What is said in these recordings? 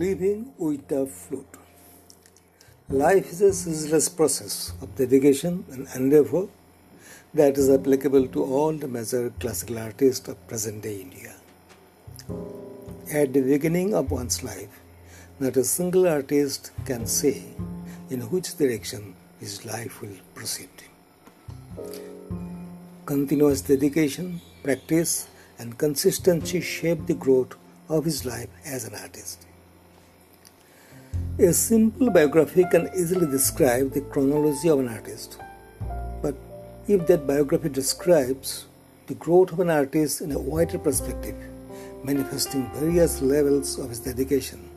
Living with the flute. Life is a ceaseless process of dedication and endeavor that is applicable to all the major classical artists of present day India. At the beginning of one's life, not a single artist can say in which direction his life will proceed. Continuous dedication, practice, and consistency shape the growth of his life as an artist. A simple biography can easily describe the chronology of an artist. But if that biography describes the growth of an artist in a wider perspective, manifesting various levels of his dedication,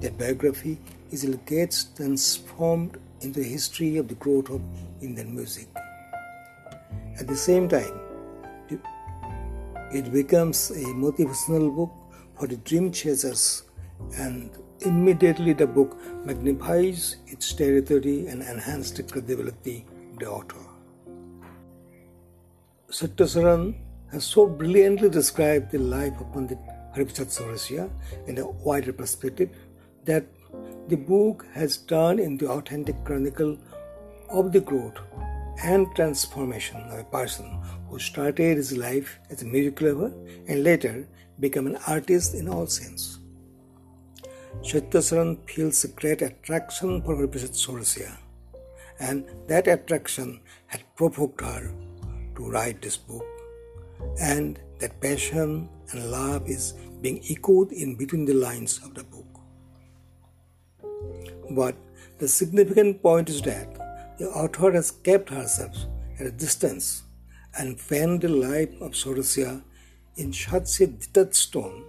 that biography easily gets transformed into a history of the growth of Indian music. At the same time, it becomes a motivational book for the dream chasers and Immediately, the book magnifies its territory and enhances the credibility of the author. Sathya Saran has so brilliantly described the life of Pandit Hariprasad Chaurasia in a wider perspective that the book has turned into authentic chronicle of the growth and transformation of a person who started his life as a music lover and later became an artist in all sense. Sathya Saran feels a great attraction for Hariprasad Chaurasia, and that attraction had provoked her to write this book. And that passion and love is being echoed in between the lines of the book. But the significant point is that the author has kept herself at a distance and penned the life of Chaurasia in such a detached tone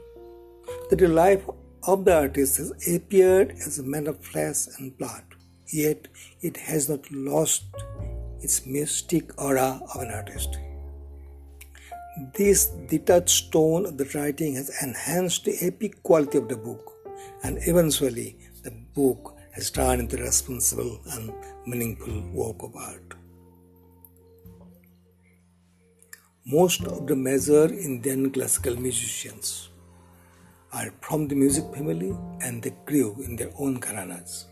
that the life of the artist has appeared as a man of flesh and blood, yet it has not lost its mystic aura of an artist. This detached tone of the writing has enhanced the epic quality of the book, and eventually the book has turned into a responsible and meaningful work of art. Most of the major Indian classical musicians are from the music family and they grew in their own gharanas.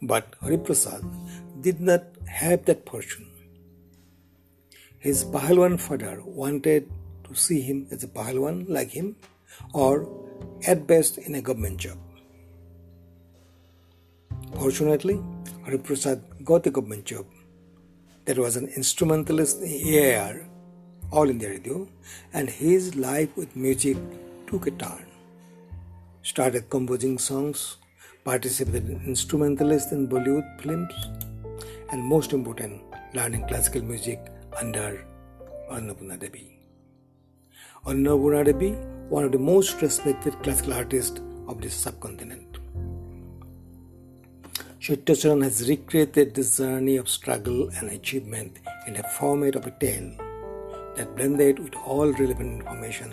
But Hariprasad did not have that fortune. His Pahalwan father wanted to see him as a Pahalwan like him or at best in a government job. Fortunately, Hariprasad got a government job that was an instrumentalist in AIR, All India Radio, and his life with music took a turn. Started composing songs, participated in instrumentalists in Bollywood films, and most important, learning classical music under Annapurna Devi. Annapurna Devi, one of the most respected classical artists of this subcontinent. Sathya Saran has recreated this journey of struggle and achievement in a format of a tale that blended with all relevant information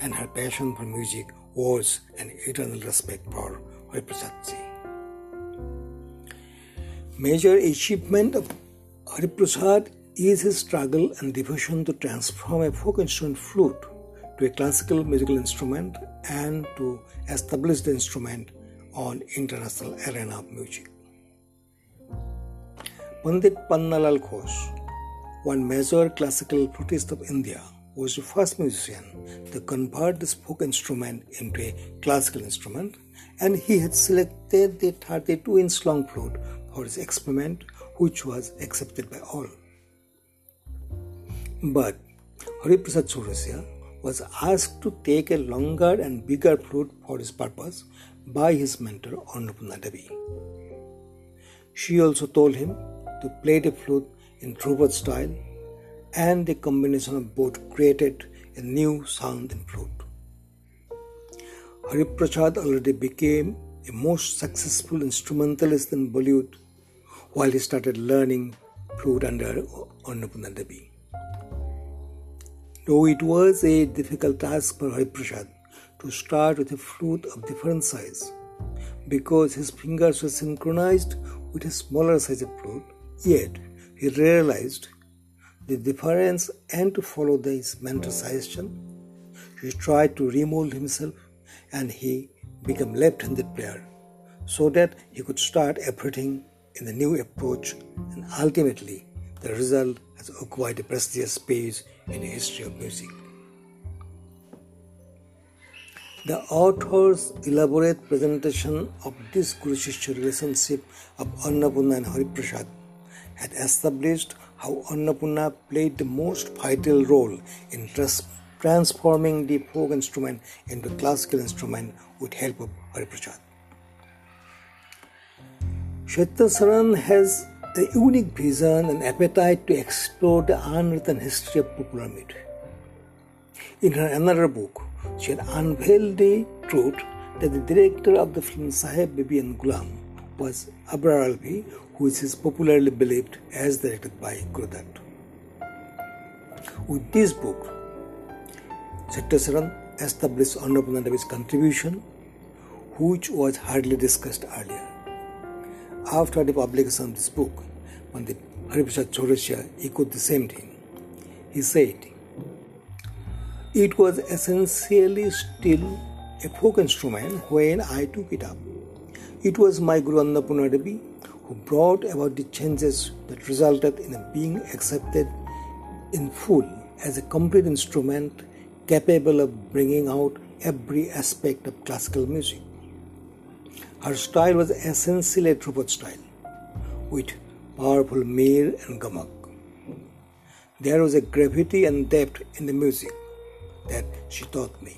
and her passion for music, words, and eternal respect for Hariprasad Major achievement of Hariprasad is his struggle and devotion to transform a folk instrument flute to a classical musical instrument and to establish the instrument on international arena of music. Pandit Pannalal Ghosh one major classical flutist of India was the first musician to convert this folk instrument into a classical instrument, and he had selected the 32 inch long flute for his experiment, which was accepted by all. But Hariprasad Chaurasia was asked to take a longer and bigger flute for his purpose by his mentor Annapurna Devi. She also told him to play the flute in Dhrupad style, and the combination of both created a new sound in flute. Hariprasad already became a most successful instrumentalist in Bollywood while he started learning flute under Annapurna. Though it was a difficult task for Hariprasad to start with a flute of different size, because his fingers were synchronized with a smaller size of flute, yet he realized the difference and to follow this mental suggestion. He tried to remold himself and he became left-handed player so that he could start everything in the new approach and ultimately the result has occupied a prestigious space in the history of music. The author's elaborate presentation of this Guru Shishya relationship of Annapurna and Hariprasad had established how Annapurna played the most vital role in trans- transforming the folk instrument into classical instrument with help of Hariprasad. Saran has a unique vision and appetite to explore the unwritten history of popular music. In her another book, she had unveiled the truth that the director of the film Saheb Bibi and Gulam was Abrar Alvi, who is popularly believed as directed by Guru Dutt. With this book, Saran established Annapurna Devi's contribution, which was hardly discussed earlier. After the publication of this book, Pandit Hariprasad Chaurasia echoed the same thing. He said, It was essentially still a folk instrument when I took it up. It was my Guru Annapurna Devi who brought about the changes that resulted in being accepted in full as a complete instrument capable of bringing out every aspect of classical music. Her style was essentially a Dhrupad style, with powerful mir and gamak. There was a gravity and depth in the music that she taught me.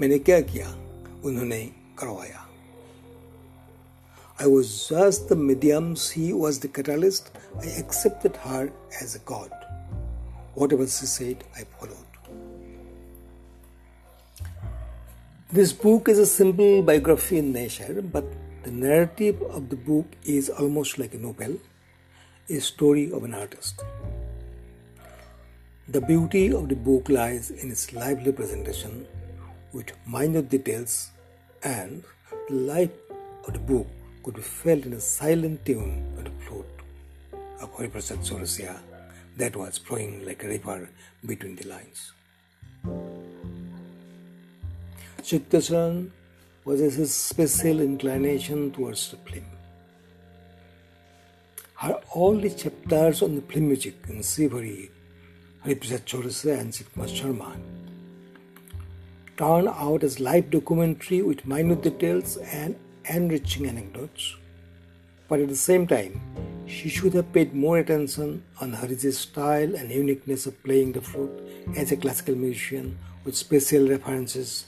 मैंने क्या किया उन्होंने करवाया I was just the medium, she was the catalyst. I accepted her as a god. Whatever she said, I followed. This book is a simple biography in nature, but the narrative of the book is almost like a novel, a story of an artist. The beauty of the book lies in its lively presentation with minor details, and the life of the book could be felt in a silent tune of the flute of Hariprasad Chaurasia that was flowing like a river between the lines. Sathya Saran was a special inclination towards the film. Her all the chapters on the film music in Shiv-Hari, Hariprasad Chaurasia and Shivkumar Sharma turn out as live documentary with minute details and enriching anecdotes. But at the same time, she should have paid more attention on Hariji's style and uniqueness of playing the flute as a classical musician with special references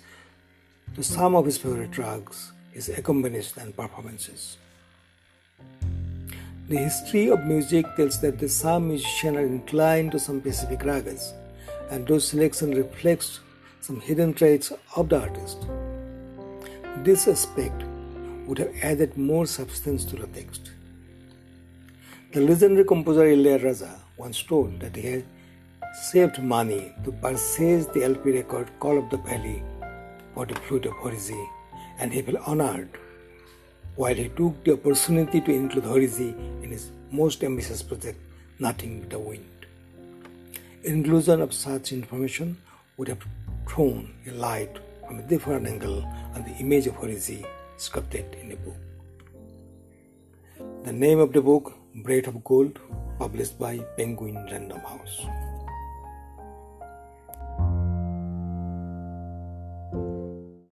to some of his favorite rags, his accompaniments and performances. The history of music tells that the some musicians are inclined to some specific ragas, and those selection reflects some hidden traits of the artist. This aspect would have added more substance to the text. The legendary composer Ilaiyaraaja once told that he had saved money to purchase the LP record Call of the Valley for the flute of Hariji and he felt honored while he took the opportunity to include Hariji in his most ambitious project, Nothing But the Wind. Inclusion of such information would have thrown a light from a different angle on the image of Hariji sculpted in a book. The name of the book, Breath of Gold, published by Penguin Random House.